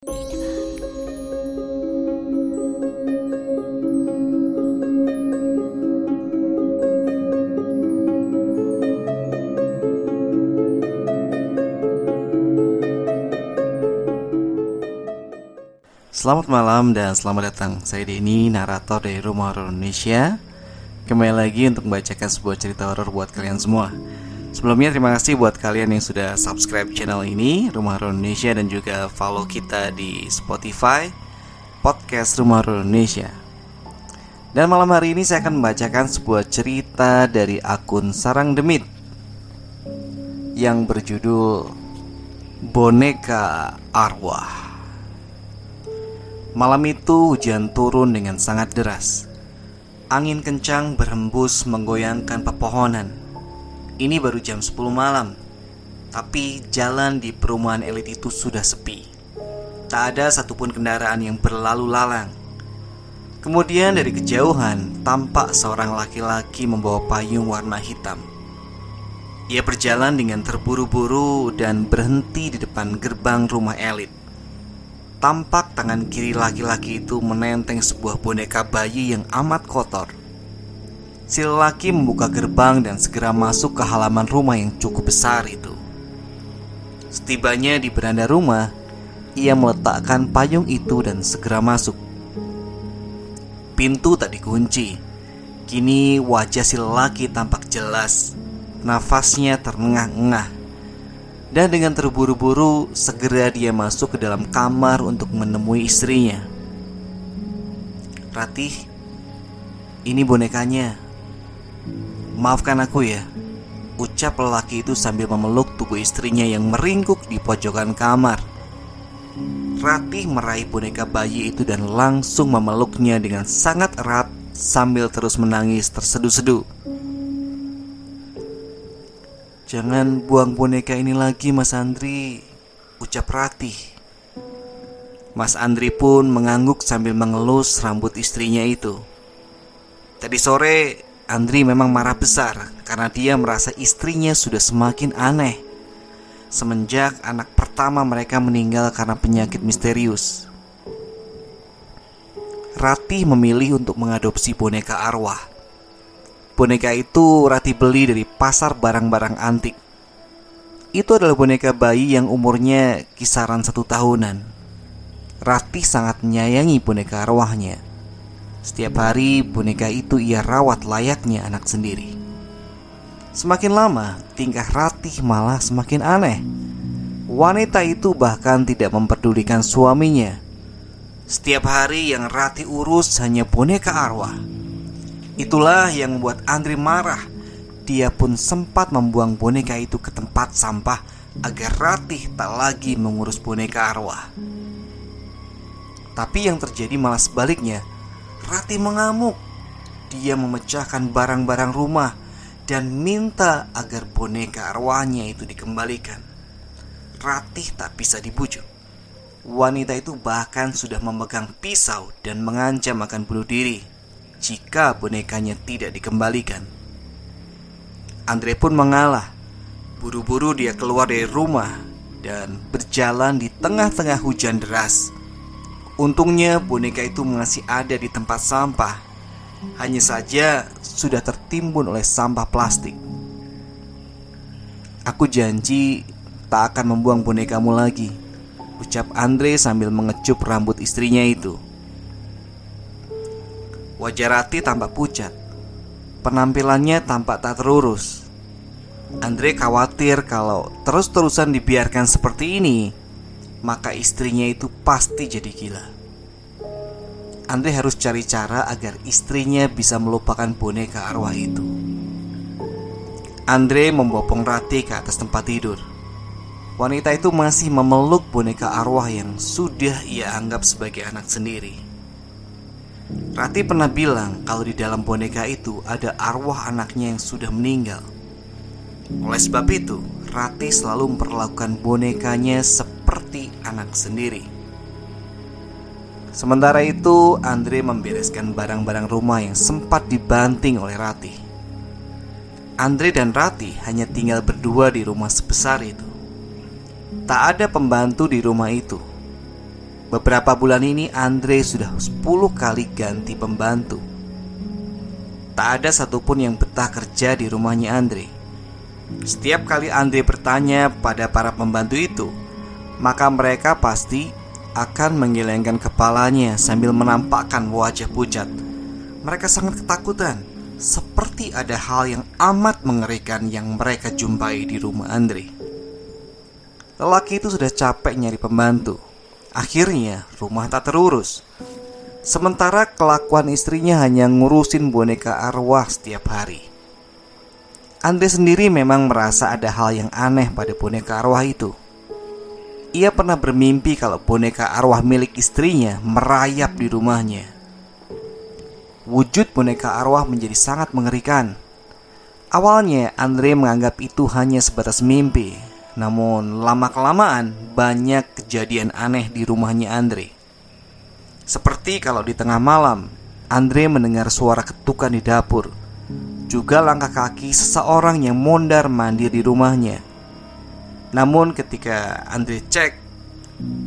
Selamat malam dan selamat datang. Saya Denny, narator dari Rumah Horor Indonesia. Kembali lagi untuk membacakan sebuah cerita horor buat kalian semua. Sebelumnya terima kasih buat kalian yang sudah subscribe channel ini Rumah Horor Indonesia dan juga follow kita di Spotify Podcast Rumah Horor Indonesia. Dan malam hari ini saya akan membacakan sebuah cerita dari akun Sarang Demit yang berjudul Boneka Arwah. Malam itu hujan turun dengan sangat deras. Angin kencang berhembus menggoyangkan pepohonan. Ini baru jam 10 malam, tapi jalan di perumahan elit itu sudah sepi. Tak ada satupun kendaraan yang berlalu lalang. Kemudian dari kejauhan tampak seorang laki-laki membawa payung warna hitam. Ia berjalan dengan terburu-buru dan berhenti di depan gerbang rumah elit. Tampak tangan kiri laki-laki itu menenteng sebuah boneka bayi yang amat kotor. Si lelaki membuka gerbang dan segera masuk ke halaman rumah yang cukup besar itu. Setibanya di beranda rumah, ia meletakkan payung itu dan segera masuk. Pintu tak dikunci. Kini wajah si lelaki tampak jelas. Nafasnya terengah-engah dan dengan terburu-buru segera dia masuk ke dalam kamar untuk menemui istrinya. Ratih, ini bonekanya. Maafkan aku ya, ucap lelaki itu sambil memeluk tubuh istrinya yang meringkuk di pojokan kamar. Ratih meraih boneka bayi itu dan langsung memeluknya dengan sangat erat sambil terus menangis terseduh-seduh. Jangan buang boneka ini lagi Mas Andri Ucap Ratih Mas Andri pun mengangguk sambil mengelus rambut istrinya itu Tadi sore Andri memang marah besar Karena dia merasa istrinya sudah semakin aneh Semenjak anak pertama mereka meninggal karena penyakit misterius Ratih memilih untuk mengadopsi boneka arwah Boneka itu Rati beli dari pasar barang-barang antik. Itu adalah boneka bayi yang umurnya kisaran satu tahunan. Rati sangat menyayangi boneka arwahnya. Setiap hari boneka itu ia rawat layaknya anak sendiri. Semakin lama, tingkah Ratih malah semakin aneh. Wanita itu bahkan tidak memperdulikan suaminya. Setiap hari yang Rati urus hanya boneka arwah. Itulah yang membuat Andri marah. Dia pun sempat membuang boneka itu ke tempat sampah agar Ratih tak lagi mengurus boneka arwah. Tapi yang terjadi malah sebaliknya. Ratih mengamuk. Dia memecahkan barang-barang rumah dan minta agar boneka arwahnya itu dikembalikan. Ratih tak bisa dibujuk. Wanita itu bahkan sudah memegang pisau dan mengancam akan bunuh diri jika bonekanya tidak dikembalikan. Andre pun mengalah. Buru-buru dia keluar dari rumah dan berjalan di tengah-tengah hujan deras. Untungnya boneka itu masih ada di tempat sampah. Hanya saja sudah tertimbun oleh sampah plastik. Aku janji tak akan membuang bonekamu lagi, ucap Andre sambil mengecup rambut istrinya itu. Wajah Rati tampak pucat Penampilannya tampak tak terurus Andre khawatir kalau terus-terusan dibiarkan seperti ini Maka istrinya itu pasti jadi gila. Andre harus cari cara agar istrinya bisa melupakan boneka arwah itu. Andre membopong Rati ke atas tempat tidur. Wanita itu masih memeluk boneka arwah yang sudah ia anggap sebagai anak sendiri. Rati pernah bilang kalau di dalam boneka itu ada arwah anaknya yang sudah meninggal. Oleh sebab itu, Rati selalu memperlakukan bonekanya seperti anak sendiri. Sementara itu, Andre membereskan barang-barang rumah yang sempat dibanting oleh Rati. Andre dan Rati hanya tinggal berdua di rumah sebesar itu. Tak ada pembantu di rumah itu. Beberapa bulan ini Andre sudah 10 kali ganti pembantu Tak ada satupun yang betah kerja di rumahnya Andre Setiap kali Andre bertanya pada para pembantu itu Maka mereka pasti akan menggelengkan kepalanya sambil menampakkan wajah pucat Mereka sangat ketakutan Seperti ada hal yang amat mengerikan yang mereka jumpai di rumah Andre. Lelaki itu sudah capek nyari pembantu. Akhirnya rumah tak terurus. Sementara kelakuan istrinya hanya ngurusin boneka arwah setiap hari. Andre sendiri memang merasa ada hal yang aneh pada boneka arwah itu Ia pernah bermimpi kalau boneka arwah milik istrinya merayap di rumahnya. Wujud boneka arwah menjadi sangat mengerikan. Awalnya Andre menganggap itu hanya sebatas mimpi. Namun lama-kelamaan banyak kejadian aneh di rumahnya Andre. Seperti kalau di tengah malam Andre mendengar suara ketukan di dapur. Juga langkah kaki seseorang yang mondar mandir di rumahnya Namun ketika Andre cek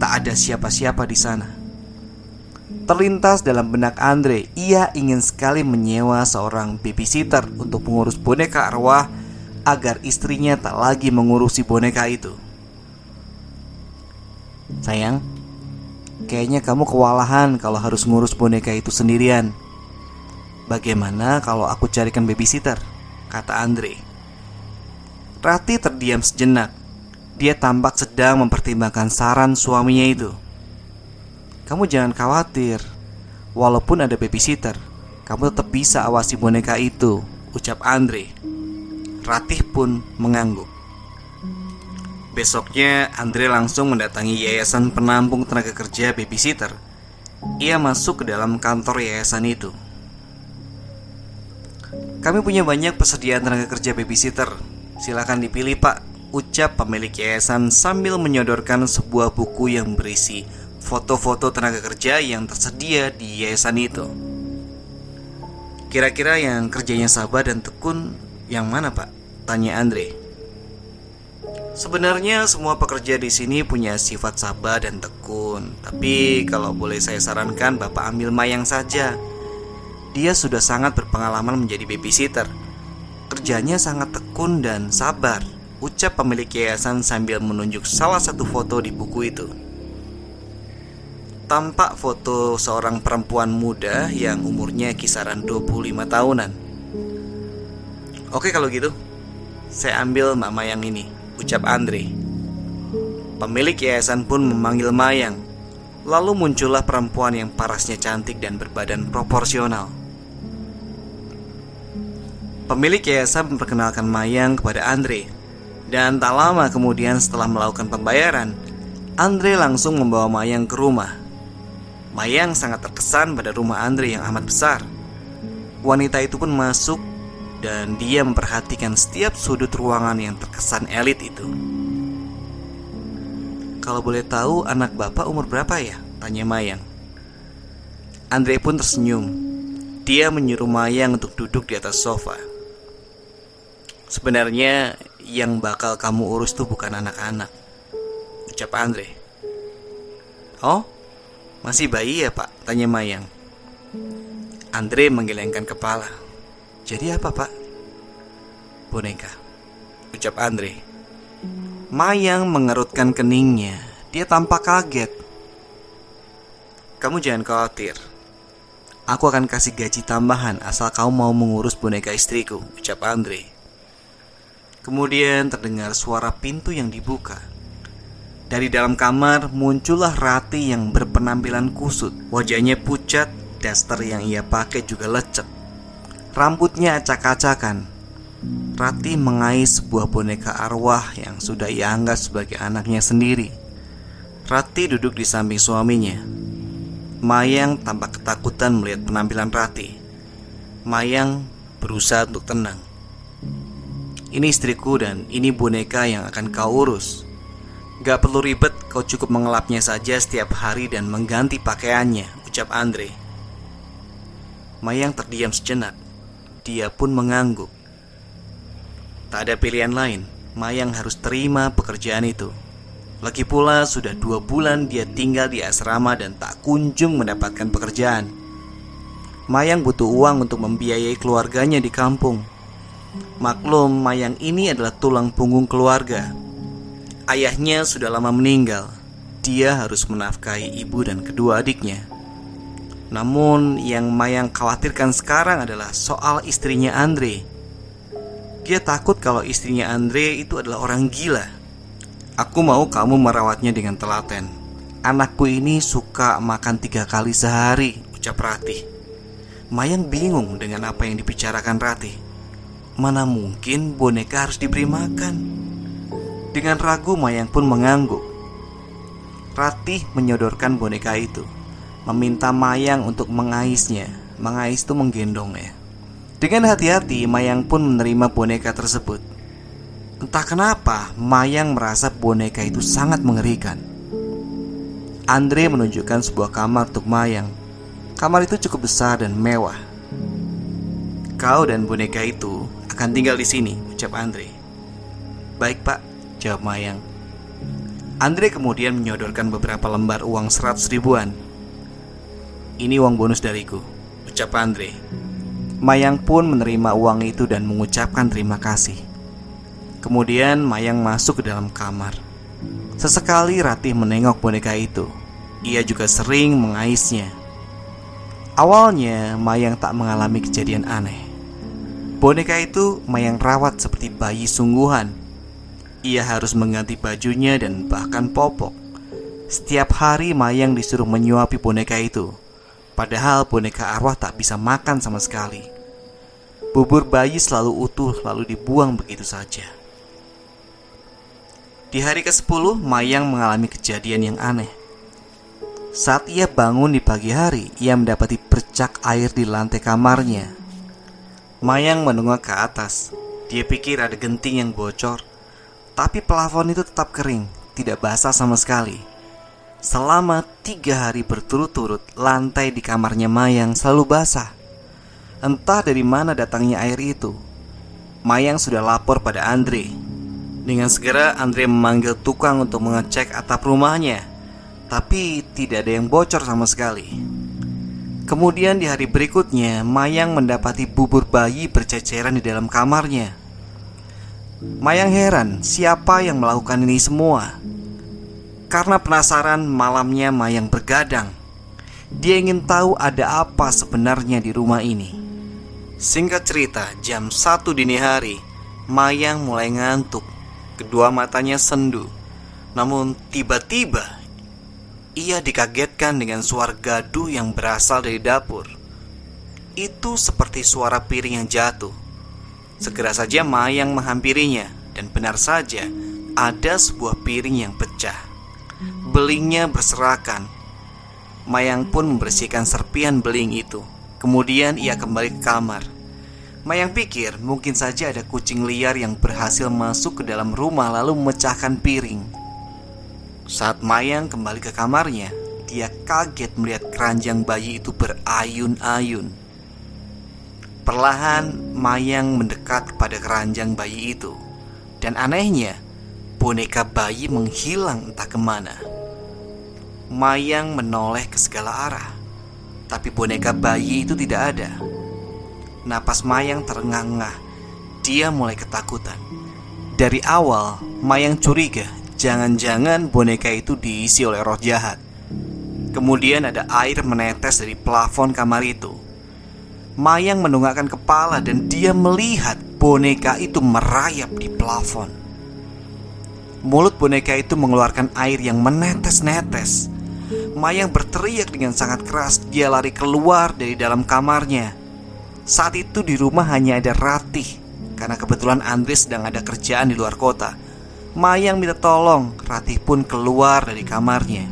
Tak ada siapa-siapa di sana Terlintas dalam benak Andre Ia ingin sekali menyewa seorang babysitter Untuk mengurus boneka arwah agar istrinya tak lagi mengurusi boneka itu. Sayang, kayaknya kamu kewalahan kalau harus ngurus boneka itu sendirian. Bagaimana kalau aku carikan babysitter? Kata Andre. Rati terdiam sejenak. Dia tampak sedang mempertimbangkan saran suaminya itu. Kamu jangan khawatir. Walaupun ada babysitter, kamu tetap bisa awasi boneka itu, ucap Andre. Ratih pun mengangguk. Besoknya, Andre langsung mendatangi yayasan penampung tenaga kerja babysitter. Ia masuk ke dalam kantor yayasan itu. Kami punya banyak persediaan tenaga kerja babysitter. Silakan dipilih, Pak. Ucap pemilik yayasan sambil menyodorkan sebuah buku yang berisi foto-foto tenaga kerja yang tersedia di yayasan itu. Kira-kira yang kerjanya sabar dan tekun yang mana, Pak? Tanya Andre. Sebenarnya semua pekerja di sini punya sifat sabar dan tekun. Tapi kalau boleh saya sarankan, Bapak ambil Mayang saja. Dia sudah sangat berpengalaman menjadi babysitter. Kerjanya sangat tekun dan sabar. Ucap pemilik yayasan sambil menunjuk salah satu foto di buku itu. Tampak foto seorang perempuan muda yang umurnya kisaran 25 tahunan. Oke kalau gitu Saya ambil Mbak Mayang ini Ucap Andre Pemilik yayasan pun memanggil Mayang Lalu muncullah perempuan yang parasnya cantik dan berbadan proporsional Pemilik yayasan memperkenalkan Mayang kepada Andre Dan tak lama kemudian setelah melakukan pembayaran Andre langsung membawa Mayang ke rumah Mayang sangat terkesan pada rumah Andre yang amat besar Wanita itu pun masuk dan dia memperhatikan setiap sudut ruangan yang terkesan elit itu. Kalau boleh tahu anak bapak umur berapa ya? Tanya Mayang. Andre pun tersenyum. Dia menyuruh Mayang untuk duduk di atas sofa. Sebenarnya yang bakal kamu urus tuh bukan anak-anak. Ucap Andre. Oh, masih bayi ya pak? Tanya Mayang. Andre menggelengkan kepala. Jadi apa pak? Boneka Ucap Andre Mayang mengerutkan keningnya Dia tampak kaget Kamu jangan khawatir Aku akan kasih gaji tambahan asal kau mau mengurus boneka istriku Ucap Andre Kemudian terdengar suara pintu yang dibuka. Dari dalam kamar muncullah Rati yang berpenampilan kusut. Wajahnya pucat, daster yang ia pakai juga lecek Rambutnya acak-acakan. Rati mengais sebuah boneka arwah yang sudah ia anggap sebagai anaknya sendiri. Rati duduk di samping suaminya. Mayang tampak ketakutan melihat penampilan Rati. Mayang berusaha untuk tenang Ini istriku dan ini boneka yang akan kau urus. Gak perlu ribet, kau cukup mengelapnya saja setiap hari dan mengganti pakaiannya Ucap Andre. Mayang terdiam sejenak. Dia pun mengangguk. Tak ada pilihan lain, Mayang harus terima pekerjaan itu. Lagi pula sudah dua bulan dia tinggal di asrama dan tak kunjung mendapatkan pekerjaan. Mayang butuh uang untuk membiayai keluarganya di kampung Maklum Mayang ini adalah tulang punggung keluarga. Ayahnya sudah lama meninggal. Dia harus menafkahi ibu dan kedua adiknya. Namun yang Mayang khawatirkan sekarang adalah soal istrinya Andre. Dia takut kalau istrinya Andre itu adalah orang gila. Aku mau kamu merawatnya dengan telaten. Anakku ini suka makan tiga kali sehari Ucap Ratih. Mayang bingung dengan apa yang dibicarakan Ratih Mana mungkin boneka harus diberi makan Dengan ragu Mayang pun mengangguk Ratih menyodorkan boneka itu Meminta Mayang untuk mengaisnya Mengais itu menggendongnya Dengan hati-hati Mayang pun menerima boneka tersebut Entah kenapa, Mayang merasa boneka itu sangat mengerikan. Andre menunjukkan sebuah kamar untuk Mayang. Kamar itu cukup besar dan mewah. Kau dan boneka itu akan tinggal di sini, ucap Andre. Baik pak, jawab Mayang. Andre kemudian menyodorkan beberapa lembar uang seratus ribuan. Ini uang bonus dariku, ucap Andre. Mayang pun menerima uang itu dan mengucapkan terima kasih. Kemudian Mayang masuk ke dalam kamar. Sesekali Ratih menengok boneka itu. Ia juga sering mengaisnya. Awalnya Mayang tak mengalami kejadian aneh. Boneka itu Mayang rawat seperti bayi sungguhan. Ia harus mengganti bajunya dan bahkan popok. Setiap hari Mayang disuruh menyuapi boneka itu. Padahal boneka arwah tak bisa makan sama sekali. Bubur bayi selalu utuh lalu dibuang begitu saja. Di hari ke-10, Mayang mengalami kejadian yang aneh. Saat ia bangun di pagi hari, ia mendapati bercak air di lantai kamarnya. Mayang menengok ke atas. Dia pikir ada genting yang bocor, tapi plafon itu tetap kering, tidak basah sama sekali. Selama tiga hari berturut-turut, lantai di kamarnya Mayang selalu basah. Entah dari mana datangnya air itu. Mayang sudah lapor pada Andre dengan segera Andre memanggil tukang untuk mengecek atap rumahnya Tapi tidak ada yang bocor sama sekali Kemudian di hari berikutnya Mayang mendapati bubur bayi berceceran di dalam kamarnya. Mayang heran siapa yang melakukan ini semua? Karena penasaran malamnya Mayang bergadang. Dia ingin tahu ada apa sebenarnya di rumah ini. Singkat cerita jam 1 dini hari Mayang mulai ngantuk. Kedua matanya sendu. Namun tiba-tiba ia dikagetkan dengan suara gaduh yang berasal dari dapur. Itu seperti suara piring yang jatuh. Segera saja Mayang menghampirinya dan benar saja ada sebuah piring yang pecah. Belingnya berserakan. Mayang pun membersihkan serpian beling itu. Kemudian ia kembali ke kamar. Mayang pikir mungkin saja ada kucing liar yang berhasil masuk ke dalam rumah lalu memecahkan piring. Saat Mayang kembali ke kamarnya, dia kaget melihat keranjang bayi itu berayun-ayun. Perlahan Mayang mendekat kepada keranjang bayi itu Dan anehnya boneka bayi menghilang entah ke mana Mayang menoleh ke segala arah Tapi boneka bayi itu tidak ada Napas Mayang terengah-engah. Dia mulai ketakutan. Dari awal, Mayang curiga jangan-jangan boneka itu diisi oleh roh jahat. Kemudian ada air menetes dari plafon kamar itu. Mayang menunggakkan kepala dan dia melihat boneka itu merayap di plafon. Mulut boneka itu mengeluarkan air yang menetes-netes. Mayang berteriak dengan sangat keras. Dia lari keluar dari dalam kamarnya. Saat itu di rumah hanya ada Ratih Karena kebetulan Andre sedang ada kerjaan di luar kota Mayang minta tolong Ratih pun keluar dari kamarnya.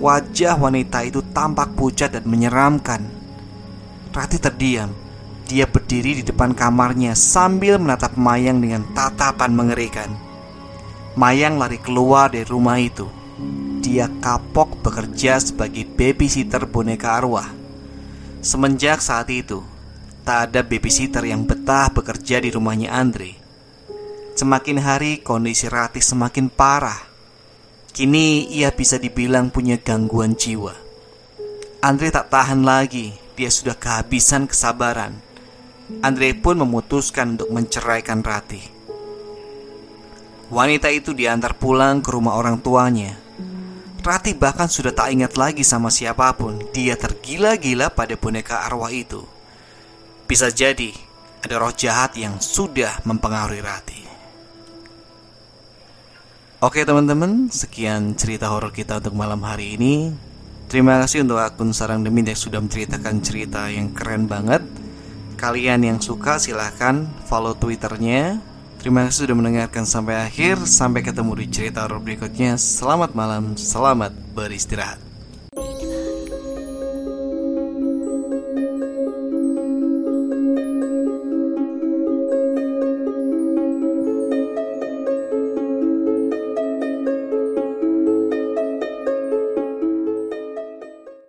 Wajah wanita itu tampak pucat dan menyeramkan. Ratih terdiam. Dia berdiri di depan kamarnya sambil menatap Mayang dengan tatapan mengerikan. Mayang lari keluar dari rumah itu. Dia kapok bekerja sebagai babysitter boneka arwah. Semenjak saat itu tak ada babysitter yang betah bekerja di rumahnya Andre. Semakin hari kondisi Ratih semakin parah. Kini ia bisa dibilang punya gangguan jiwa. Andre tak tahan lagi, dia sudah kehabisan kesabaran. Andre pun memutuskan untuk menceraikan Rati. Wanita itu diantar pulang ke rumah orang tuanya. Rati bahkan sudah tak ingat lagi sama siapa pun. Dia tergila-gila pada boneka arwah itu. Bisa jadi ada roh jahat yang sudah mempengaruhi Rati. Oke teman-teman, sekian cerita horor kita untuk malam hari ini. Terima kasih untuk akun Sarang Demi yang sudah menceritakan cerita yang keren banget. Kalian yang suka silahkan follow twitternya. Terima kasih sudah mendengarkan sampai akhir. Sampai ketemu di cerita horor berikutnya. Selamat malam, selamat beristirahat.